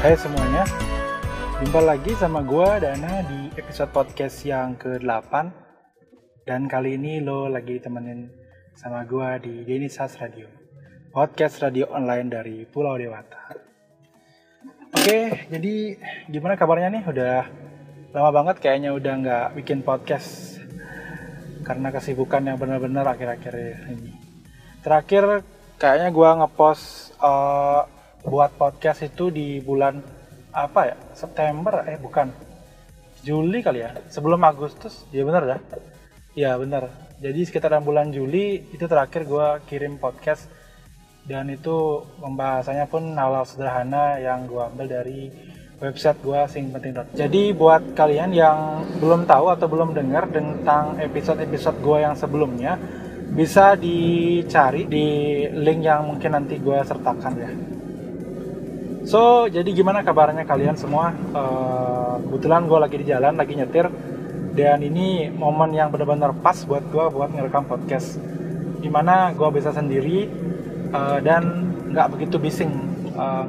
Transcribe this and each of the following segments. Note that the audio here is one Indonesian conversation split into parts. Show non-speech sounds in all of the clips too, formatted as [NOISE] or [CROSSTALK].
Hai semuanya, jumpa lagi sama gua Dana di episode podcast yang ke-8 Dan kali ini lo lagi temenin sama gua di Denisas Radio Podcast radio online dari Pulau Dewata. Oke, jadi gimana kabarnya nih? Udah lama banget kayaknya udah nggak bikin podcast Karena kesibukan yang benar-benar akhir-akhir ini. Terakhir kayaknya gua ngepost uh, buat podcast itu di bulan apa ya September eh bukan Juli kali ya sebelum Agustus ya bener dah ya bener jadi sekitaran bulan Juli itu terakhir gue kirim podcast dan itu pembahasannya pun hal-hal sederhana yang gue ambil dari website gue sing penting jadi buat kalian yang belum tahu atau belum dengar tentang episode-episode gue yang sebelumnya bisa dicari di link yang mungkin nanti gue sertakan ya So, jadi gimana kabarnya kalian semua? Uh, kebetulan gue lagi di jalan, lagi nyetir, dan ini momen yang benar-benar pas buat gue buat ngerekam podcast. Di mana gue bisa sendiri uh, dan nggak begitu bising,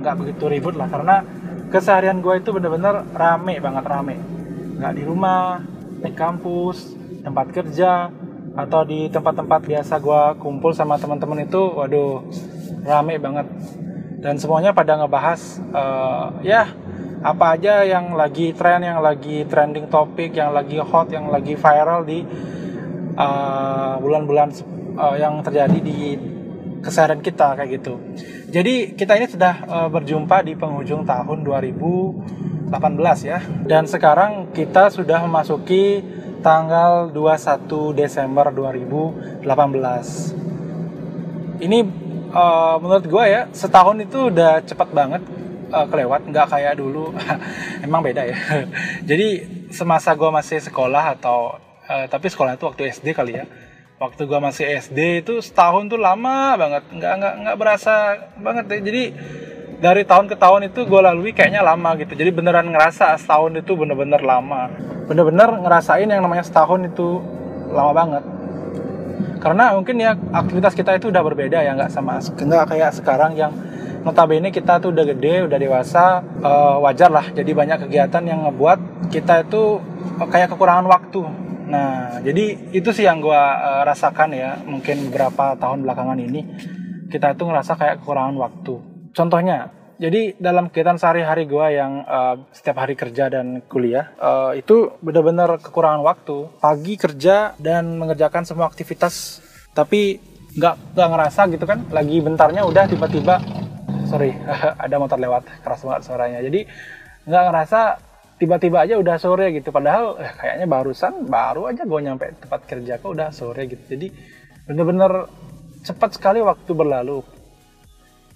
nggak uh, begitu ribut lah, karena keseharian gue itu benar-benar rame banget rame. Nggak di rumah, di kampus, tempat kerja, atau di tempat-tempat biasa gue kumpul sama teman-teman itu, waduh, rame banget dan semuanya pada ngebahas uh, ya apa aja yang lagi tren, yang lagi trending topik, yang lagi hot, yang lagi viral di bulan-bulan uh, uh, yang terjadi di keseharian kita kayak gitu. Jadi kita ini sudah uh, berjumpa di penghujung tahun 2018 ya. Dan sekarang kita sudah memasuki tanggal 21 Desember 2018. Ini uh, menurut gue ya setahun itu udah cepat banget uh, kelewat. Nggak kayak dulu. [LAUGHS] Emang beda ya. [LAUGHS] Jadi semasa gue masih sekolah atau uh, tapi sekolah itu waktu SD kali ya. Waktu gue masih SD itu setahun tuh lama banget. Nggak nggak nggak berasa banget ya. jadi dari tahun ke tahun itu gue lalui kayaknya lama gitu. Jadi beneran ngerasa setahun itu bener-bener lama. Bener-bener ngerasain yang namanya setahun itu lama banget karena mungkin ya aktivitas kita itu udah berbeda ya nggak sama nggak kayak sekarang yang notabene kita tuh udah gede udah dewasa uh, wajar lah. Jadi banyak kegiatan yang ngebuat kita itu kayak kekurangan waktu. Nah jadi itu sih yang gue uh, rasakan ya. Mungkin beberapa tahun belakangan ini kita itu ngerasa kayak kekurangan waktu. Contohnya jadi dalam kegiatan sehari-hari gue yang uh, setiap hari kerja dan kuliah uh, itu benar-benar kekurangan waktu. Pagi kerja dan mengerjakan semua aktivitas tapi nggak nggak ngerasa gitu kan? Lagi bentarnya udah tiba-tiba sorry [LAUGHS] ada motor lewat keras banget suaranya. Jadi nggak ngerasa tiba-tiba aja udah sore gitu. Padahal eh, kayaknya barusan baru aja gue nyampe tempat kerja kok udah sore gitu. Jadi bener-bener cepat sekali waktu berlalu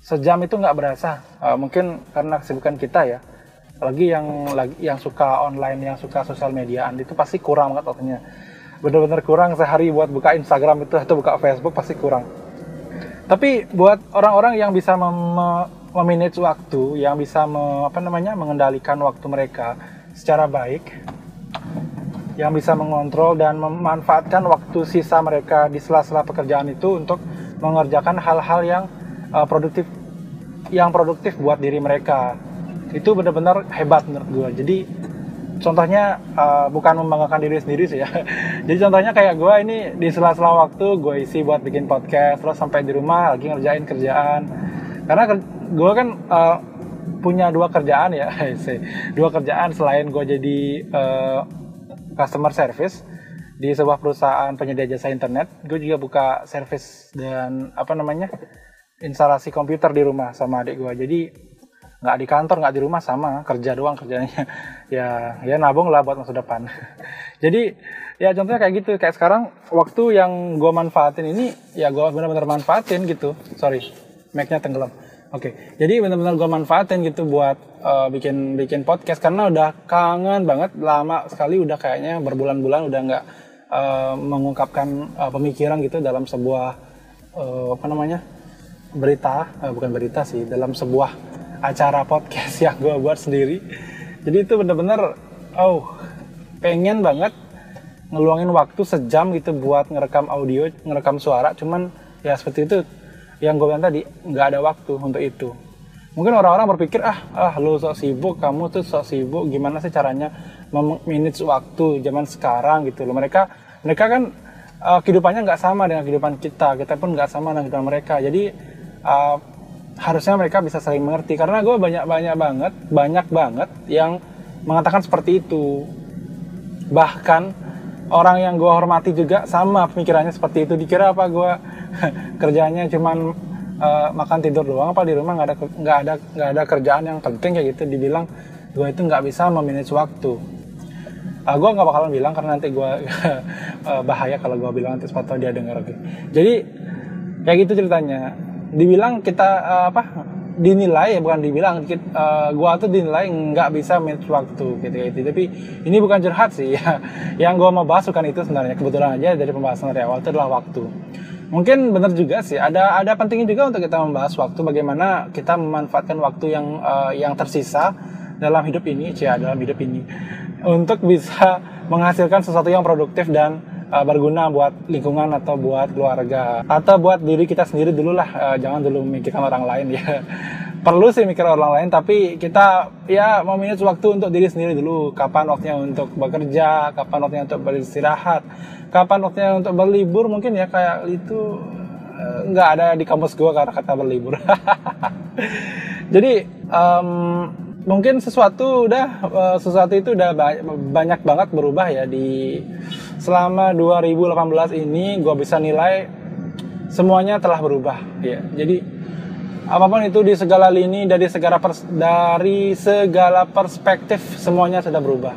sejam itu nggak berasa. Uh, mungkin karena kesibukan kita ya. Lagi yang lagi yang suka online yang suka sosial mediaan itu pasti kurang banget waktunya. Bener-bener kurang sehari buat buka Instagram itu atau buka Facebook pasti kurang. Tapi buat orang-orang yang bisa mem memanage waktu yang bisa me, apa namanya mengendalikan waktu mereka secara baik yang bisa mengontrol dan memanfaatkan waktu sisa mereka di sela-sela pekerjaan itu untuk mengerjakan hal-hal yang uh, produktif yang produktif buat diri mereka. Itu benar-benar hebat menurut gue jadi contohnya uh, bukan membanggakan diri sendiri sih ya. [LAUGHS] Jadi contohnya kayak gue ini di sela-sela waktu gue isi buat bikin podcast terus sampai di rumah lagi ngerjain kerjaan. Karena gue kan uh, punya dua kerjaan ya [LAUGHS] dua kerjaan selain gue jadi uh, customer service di sebuah perusahaan penyedia jasa internet gue juga buka service dan apa namanya instalasi komputer di rumah sama adik gue jadi nggak di kantor nggak di rumah sama. Kerja doang kerjanya. [LAUGHS] Ya ya nabung lah buat masa depan. [LAUGHS] Jadi ya contohnya kayak gitu. Kayak sekarang waktu yang gue manfaatin ini ya gue benar-benar manfaatin gitu. Sorry mic-nya tenggelam. Oke jadi benar-benar gue manfaatin gitu buat uh, bikin bikin podcast. Karena udah kangen banget lama sekali udah kayaknya berbulan-bulan udah nggak uh, mengungkapkan uh, pemikiran gitu dalam sebuah uh, apa namanya berita eh, bukan berita sih dalam sebuah acara podcast [LAUGHS] yang gue buat sendiri. Jadi itu bener-bener oh pengen banget ngeluangin waktu sejam gitu buat ngerekam audio ngerekam suara. Cuman ya seperti itu yang gue bilang tadi nggak ada waktu untuk itu. Mungkin orang-orang berpikir ah ah lu sok sibuk kamu tuh sok sibuk gimana sih caranya memanage waktu zaman sekarang? Gitu loh. Mereka mereka kan uh, kehidupannya nggak sama dengan kehidupan kita kita pun nggak sama dengan kehidupan mereka. Jadi uh, harusnya mereka bisa saling mengerti. Karena gue banyak banyak banget banyak banget yang mengatakan seperti itu. Bahkan orang yang gue hormati juga sama pemikirannya seperti itu. Dikira apa gue [LAUGHS] kerjanya cuman uh, makan tidur doang apa di rumah? Nggak ada nggak ada nggak ada kerjaan yang penting kayak gitu. Dibilang gue itu nggak bisa memanage waktu. Uh, ah, gue nggak bakalan bilang karena nanti gue [LAUGHS] bahaya kalau gue bilang nanti sepatu dia denger gitu. jadi kayak gitu ceritanya dibilang kita uh, apa dinilai ya bukan dibilang uh, gua tuh dinilai nggak bisa manage waktu gitu gitu. Tapi ini bukan curhat sih [LAUGHS] ya. Yang gua mau bahas bukan itu sebenarnya. Kebetulan aja dari pembahasan dari awal itu adalah waktu. Mungkin benar juga sih ada ada pentingnya juga untuk kita membahas waktu bagaimana kita memanfaatkan waktu yang uh, yang tersisa dalam hidup ini cia dalam hidup ini untuk bisa menghasilkan sesuatu yang produktif dan uh, berguna buat lingkungan atau buat keluarga. Atau buat diri kita sendiri dulu lah uh, jangan dulu memikirkan orang lain ya. [LAUGHS] Perlu sih mikir orang lain tapi kita ya minus waktu untuk diri sendiri dulu. Kapan waktunya untuk bekerja kapan waktunya untuk beristirahat kapan waktunya untuk berlibur mungkin ya kayak itu eh, nggak ada di kampus gue karena kata berlibur. [LAUGHS] Jadi um, mungkin sesuatu udah sesuatu itu udah banyak banget berubah ya di selama 2018 ini gue bisa nilai semuanya telah berubah. Ya jadi apa pun itu di segala lini dari segala pers dari segala perspektif semuanya sudah berubah.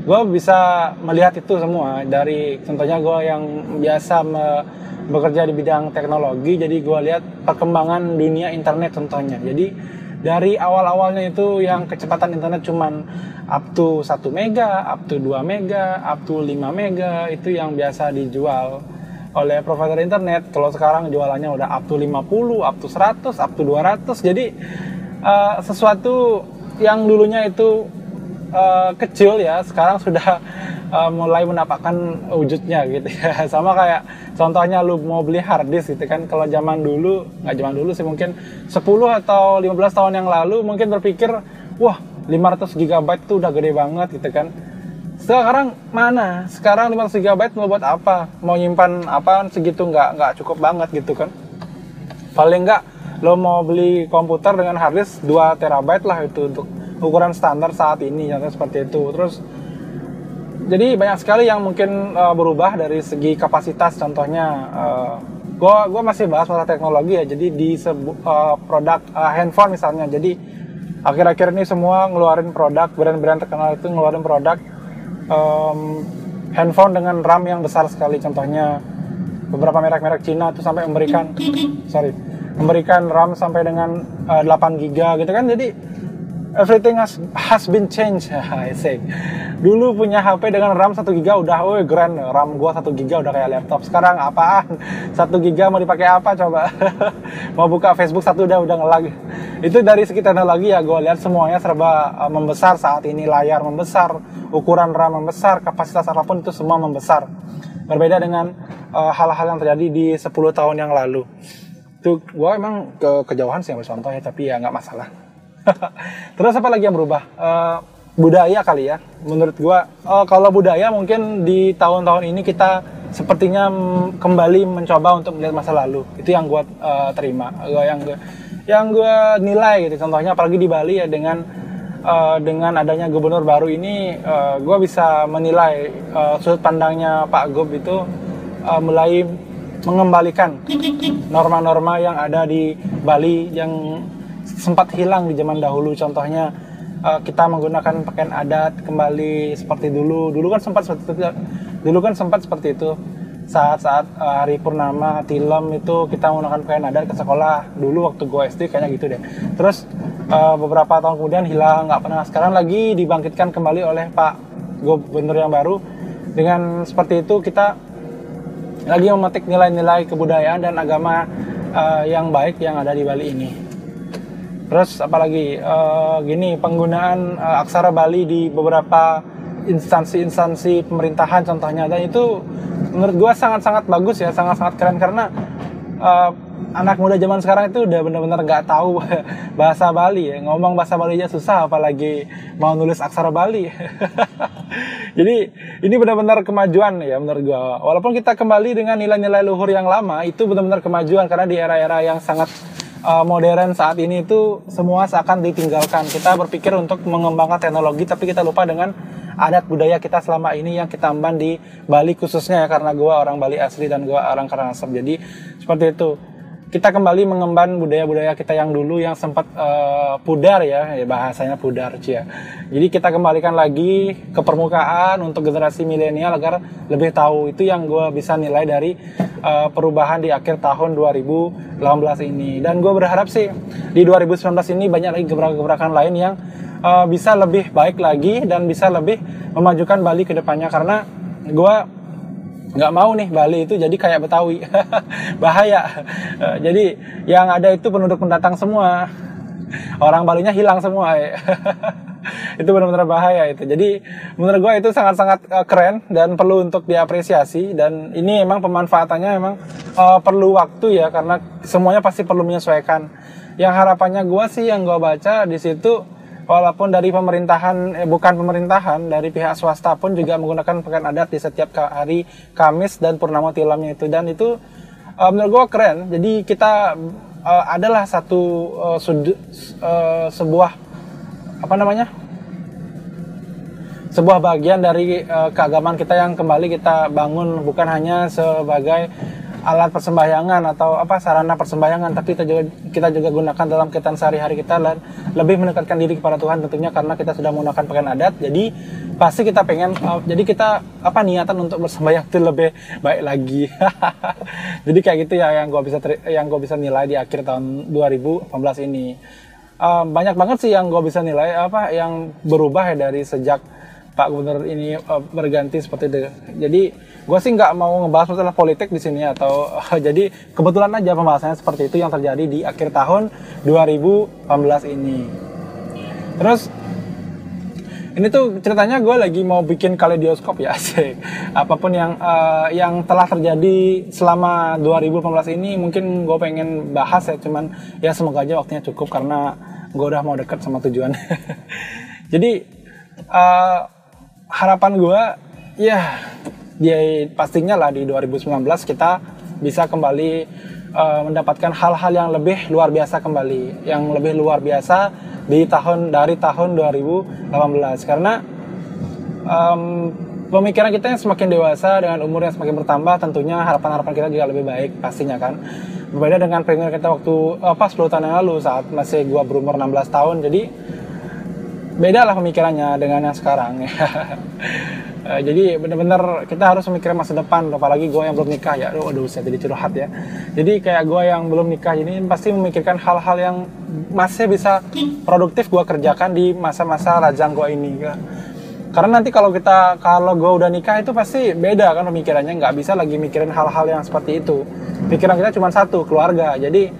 Gue bisa melihat itu semua. Dari contohnya gue yang biasa me bekerja di bidang teknologi jadi gue lihat perkembangan dunia internet contohnya. Jadi dari awal-awalnya itu yang kecepatan internet cuman up to 1 mega, up to 2 mega, up to 5 mega itu yang biasa dijual oleh provider internet. Kalau sekarang jualannya udah up to 50, up to 100, up to 200 jadi uh, sesuatu yang dulunya itu uh, kecil ya sekarang sudah uh, mulai menampakkan wujudnya gitu ya. [LAUGHS] Sama kayak contohnya lu mau beli hard disk gitu kan. Kalau zaman dulu nggak zaman dulu sih mungkin 10 atau 15 tahun yang lalu mungkin berpikir wah 500 GB tuh udah gede banget gitu kan. Sekarang mana? Sekarang 500 GB mau buat apa? Mau nyimpan apa segitu nggak nggak cukup banget gitu kan. Paling nggak lo mau beli komputer dengan harddisk 2 terabyte lah itu untuk ukuran standar saat ini contohnya seperti itu. Terus jadi banyak sekali yang mungkin uh, berubah dari segi kapasitas. Contohnya uh, gua gua masih bahas masalah teknologi ya. Jadi di sebu, uh, produk uh, handphone misalnya. Jadi akhir-akhir ini semua ngeluarin produk brand-brand terkenal itu ngeluarin produk um, handphone dengan RAM yang besar sekali. Contohnya beberapa merek-merek Cina itu sampai memberikan sorry memberikan RAM sampai dengan uh, 8 GB gitu kan. Jadi everything has, has been changed [LAUGHS] I say. Dulu punya HP dengan RAM 1 GB udah oh grand RAM gua 1 GB udah kayak laptop. Sekarang apaan? [LAUGHS] 1 GB mau dipakai apa coba? [LAUGHS] Mau buka Facebook satu udah udah ngelag. Itu dari segi teknologi ya gue lihat semuanya serba uh, membesar saat ini. Layar membesar ukuran RAM membesar kapasitas apa pun itu semua membesar. Berbeda dengan uh, hal-hal uh, yang terjadi di 10 tahun yang lalu. Itu gue emang ke kejauhan sih yang contoh ya tapi ya nggak masalah [LAUGHS] Terus apa lagi yang berubah? Uh, budaya kali ya. Menurut gua uh, kalau budaya mungkin di tahun-tahun ini kita sepertinya kembali mencoba untuk melihat masa lalu. Itu yang gua uh, terima. Gua yang gua, yang gua nilai gitu. Contohnya apalagi di Bali ya dengan uh, dengan adanya gubernur baru ini uh, gua bisa menilai uh, sudut pandangnya Pak Gob itu uh, mulai mengembalikan norma-norma yang ada di Bali yang sempat hilang di zaman dahulu. Contohnya uh, kita menggunakan pakaian adat kembali seperti dulu. Dulu kan sempat seperti itu dulu kan sempat seperti itu. Saat-saat uh, hari purnama tilem itu kita menggunakan pakaian adat ke sekolah. Dulu waktu gue SD kayaknya gitu deh. Terus uh, beberapa tahun kemudian hilang nggak pernah. Sekarang lagi dibangkitkan kembali oleh Pak Gubernur yang baru. Dengan seperti itu kita lagi memetik nilai-nilai kebudayaan dan agama uh, yang baik yang ada di Bali ini. Terus apalagi uh, gini penggunaan uh, aksara Bali di beberapa instansi-instansi pemerintahan contohnya. Dan itu menurut gue sangat-sangat bagus ya sangat-sangat keren karena uh, anak muda zaman sekarang itu udah benar-benar nggak tahu [LAUGHS] bahasa Bali ya. Ngomong bahasa Bali aja susah apalagi mau nulis aksara Bali. [LAUGHS] Jadi ini benar-benar kemajuan ya menurut gua. Walaupun kita kembali dengan nilai-nilai luhur yang lama itu benar-benar kemajuan karena di era-era yang sangat uh, modern saat ini itu semua seakan ditinggalkan. Kita berpikir untuk mengembangkan teknologi tapi kita lupa dengan adat budaya kita selama ini yang kita emban di Bali khususnya ya karena gua orang Bali asli dan gua orang Karangasem. Jadi seperti itu kita kembali mengemban budaya-budaya kita yang dulu yang sempat uh, pudar ya, ya bahasanya pudar ya. Jadi kita kembalikan lagi ke permukaan untuk generasi milenial agar lebih tahu itu yang gue bisa nilai dari uh, perubahan di akhir tahun 2018 ini. Dan gue berharap sih di 2019 ini banyak lagi gebrakan-gebrakan lain yang uh, bisa lebih baik lagi dan bisa lebih memajukan Bali ke depannya karena gue nggak mau nih Bali itu jadi kayak Betawi. [LAUGHS] Bahaya. Eh, jadi yang ada itu penduduk pendatang semua. Orang Balinya hilang semua [LAUGHS] itu benar-benar bahaya itu. Jadi menurut gue itu sangat-sangat uh, keren dan perlu untuk diapresiasi. Dan ini emang pemanfaatannya memang uh, perlu waktu ya karena semuanya pasti perlu menyesuaikan. Yang harapannya gue sih yang gue baca di situ walaupun dari pemerintahan eh, bukan pemerintahan dari pihak swasta pun juga menggunakan pakaian adat di setiap hari Kamis dan purnama tilamnya itu. Dan itu uh, menurut gue keren. Jadi kita uh, adalah satu uh, sud, uh, sebuah apa namanya? Sebuah bagian dari uh, keagamaan kita yang kembali kita bangun bukan hanya sebagai alat persembahyangan atau apa sarana persembahyangan tapi kita juga kita juga gunakan dalam kegiatan sehari-hari kita dan lebih mendekatkan diri kepada Tuhan tentunya karena kita sudah menggunakan pakaian adat. Jadi pasti kita pengen uh, jadi kita apa niatan untuk bersembahyang itu lebih baik lagi. [LAUGHS] Jadi kayak gitu ya yang gue bisa yang gue bisa nilai di akhir tahun 2018 ini. Uh, banyak banget sih yang gue bisa nilai apa yang berubah ya dari sejak Pak Gubernur ini uh, berganti seperti itu. Jadi gue sih nggak mau ngebahas masalah politik di sini atau uh, [LAUGHS] jadi kebetulan aja pembahasannya seperti itu yang terjadi di akhir tahun 2018 ini. Terus ini tuh ceritanya gue lagi mau bikin kaleidoskop ya [LAUGHS] sih. Apa pun yang uh, yang telah terjadi selama 2018 ini mungkin gue pengen bahas ya cuman ya semoga aja waktunya cukup karena gue udah mau deket sama tujuan. [LAUGHS] Jadi uh, harapan gue ya di pastinya lah di 2019 kita bisa kembali uh, mendapatkan hal-hal yang lebih luar biasa kembali, yang lebih luar biasa di tahun dari tahun 2018 karena um, pemikiran kita yang semakin dewasa dengan umur yang semakin bertambah tentunya harapan-harapan kita juga lebih baik pastinya kan. Berbeda dengan pemikiran kita waktu apa 10 tahun yang lalu saat masih gua berumur 16 tahun. Jadi beda lah pemikirannya dengan yang sekarang ya [LAUGHS] jadi benar-benar kita harus memikirkan masa depan, apalagi gue yang belum nikah ya. Aduh, aduh saya jadi curhat ya. Jadi kayak gue yang belum nikah ini pasti memikirkan hal-hal yang masih bisa produktif gue kerjakan di masa-masa rajang gue ini. Ya. Karena nanti kalau kita kalau gue udah nikah itu pasti beda kan pemikirannya, nggak bisa lagi mikirin hal-hal yang seperti itu. Pikiran kita cuma satu, keluarga. Jadi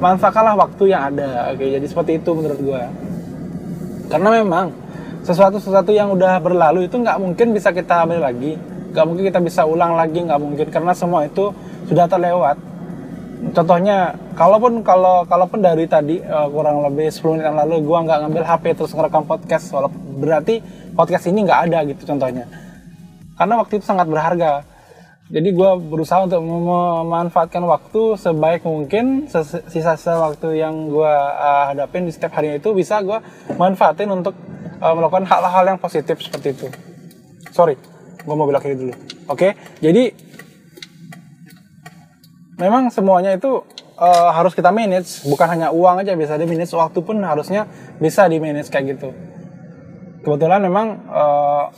manfaatkanlah waktu yang ada. Oke, jadi seperti itu menurut gue. Karena memang sesuatu sesuatu yang udah berlalu itu nggak mungkin bisa kita ambil lagi. Nggak mungkin kita bisa ulang lagi nggak mungkin. Karena semua itu sudah terlewat. Contohnya kalaupun kalau kalaupun dari tadi uh, kurang lebih 10 menit yang lalu gua nggak ngambil HP terus ngerekam podcast walaupun berarti podcast ini nggak ada gitu contohnya. Karena waktu itu sangat berharga jadi gue berusaha untuk memanfaatkan waktu sebaik mungkin sisa-sisa waktu yang gue uh, hadapin di setiap harinya itu bisa gue manfaatin untuk uh, melakukan hal-hal yang positif seperti itu. Sorry, gue mau belok kiri dulu. Oke, okay? jadi memang semuanya itu uh, harus kita manage, bukan hanya uang aja bisa di manage, waktu pun harusnya bisa di manage kayak gitu. Kebetulan memang uh,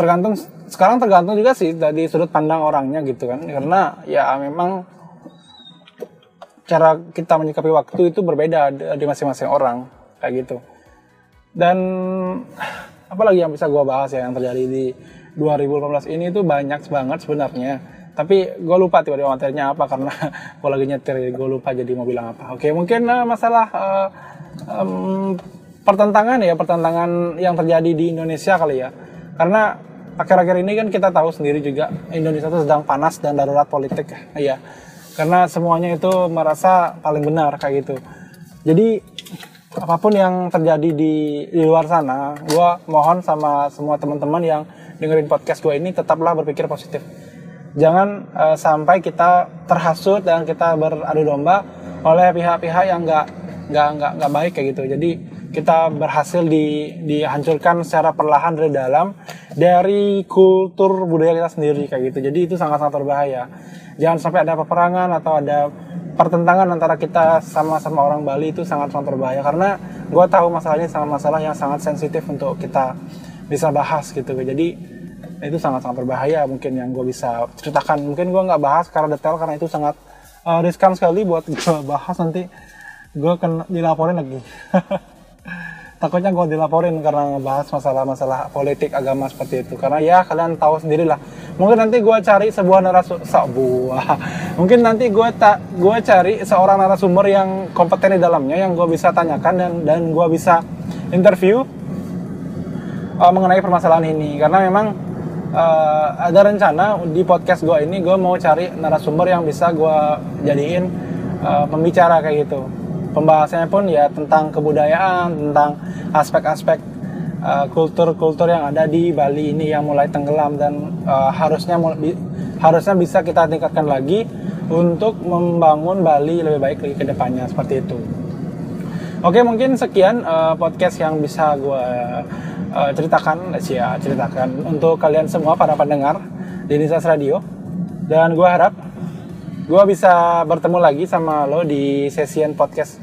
tergantung sekarang tergantung juga sih dari sudut pandang orangnya gitu kan, karena ya memang cara kita menyikapi waktu itu berbeda di masing-masing orang kayak gitu. Dan apalagi yang bisa gue bahas ya yang terjadi di 2018 ini itu banyak banget sebenarnya. Tapi gue lupa tiba-tiba materinya apa karena [LAUGHS] gue lagi nyetir gue lupa jadi mau bilang apa. Oke mungkin uh, masalah uh, um, pertentangan ya pertentangan yang terjadi di Indonesia kali ya. Karena akhir-akhir ini kan kita tahu sendiri juga Indonesia itu sedang panas dan darurat politik. Ya karena semuanya itu merasa paling benar kayak gitu. Jadi apa pun yang terjadi di di luar sana gue mohon sama semua teman-teman yang dengerin podcast gue ini tetaplah berpikir positif. Jangan uh, sampai kita terhasut dan kita beradu domba oleh pihak-pihak yang nggak nggak nggak nggak baik kayak gitu. Jadi kita berhasil di dihancurkan secara perlahan dari dalam dari kultur budaya kita sendiri kayak gitu. Jadi itu sangat-sangat berbahaya. Jangan sampai ada peperangan atau ada pertentangan antara kita sama-sama orang Bali itu sangat-sangat berbahaya. Karena gue tahu masalahnya sangat masalah yang sangat sensitif untuk kita bisa bahas gitu. Jadi itu sangat-sangat berbahaya mungkin yang gue bisa ceritakan. Mungkin gue nggak bahas karena detail karena itu sangat uh, riskan sekali buat gue bahas nanti. Gue kena dilaporin lagi [LAUGHS] takutnya gue dilaporin karena ngebahas masalah-masalah politik agama seperti itu. Karena ya kalian tahu sendiri lah mungkin nanti gue cari sebuah narasumber sebuah [LAUGHS] mungkin nanti gue tak gue cari seorang narasumber yang kompeten di dalamnya yang gue bisa tanyakan dan dan gue bisa interview uh, mengenai permasalahan ini. Karena memang uh, ada rencana di podcast gue ini gue mau cari narasumber yang bisa gue jadiin uh, pembicara kayak gitu pembahasannya pun ya tentang kebudayaan tentang aspek-aspek uh, kultur-kultur yang ada di Bali ini yang mulai tenggelam dan uh, harusnya harusnya bisa kita tingkatkan lagi untuk membangun Bali lebih baik lagi ke depannya seperti itu. Oke mungkin sekian uh, podcast yang bisa gue uh, ceritakan ya ceritakan untuk kalian semua para pendengar di Nisas Radio dan gue harap gue bisa bertemu lagi sama lo di sesian podcast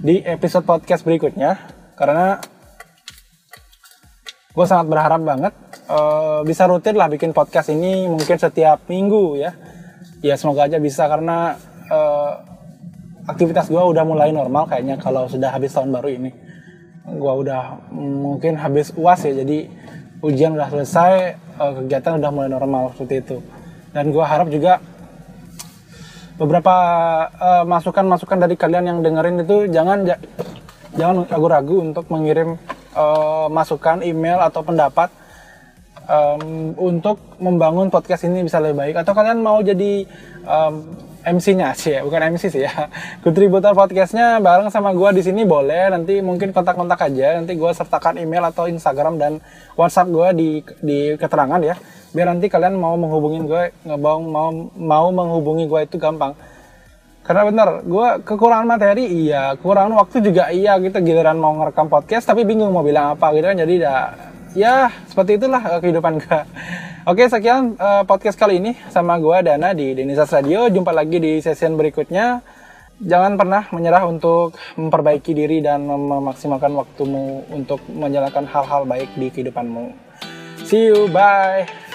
di episode podcast berikutnya. Karena gue sangat berharap banget uh, bisa rutin lah bikin podcast ini mungkin setiap minggu ya. Ya semoga aja bisa karena uh, aktivitas gue udah mulai normal kayaknya kalau sudah habis tahun baru ini. Gue udah mungkin habis uas ya jadi ujian udah selesai uh, kegiatan udah mulai normal seperti itu. Dan gue harap juga beberapa masukan-masukan uh, dari kalian yang dengerin itu jangan jangan ragu-ragu untuk mengirim uh, masukan email atau pendapat um, untuk membangun podcast ini bisa lebih baik. Atau kalian mau jadi um, MC-nya sih ya, bukan MC sih ya. Kontributor podcastnya bareng sama gue di sini boleh. Nanti mungkin kontak-kontak aja. Nanti gue sertakan email atau Instagram dan WhatsApp gue di di keterangan ya. Biar nanti kalian mau menghubungin gue, mau mau mau menghubungi gue itu gampang. Karena bener, gue kekurangan materi iya, kekurangan waktu juga iya gitu. Giliran mau ngerekam podcast tapi bingung mau bilang apa gitu kan. Jadi ya, ya seperti itulah kehidupan gue. Oke, sekian uh, podcast kali ini sama gue Dana di Denisas Radio. Jumpa lagi di session berikutnya. Jangan pernah menyerah untuk memperbaiki diri dan memaksimalkan waktumu untuk menjalankan hal-hal baik di kehidupanmu. See you, bye.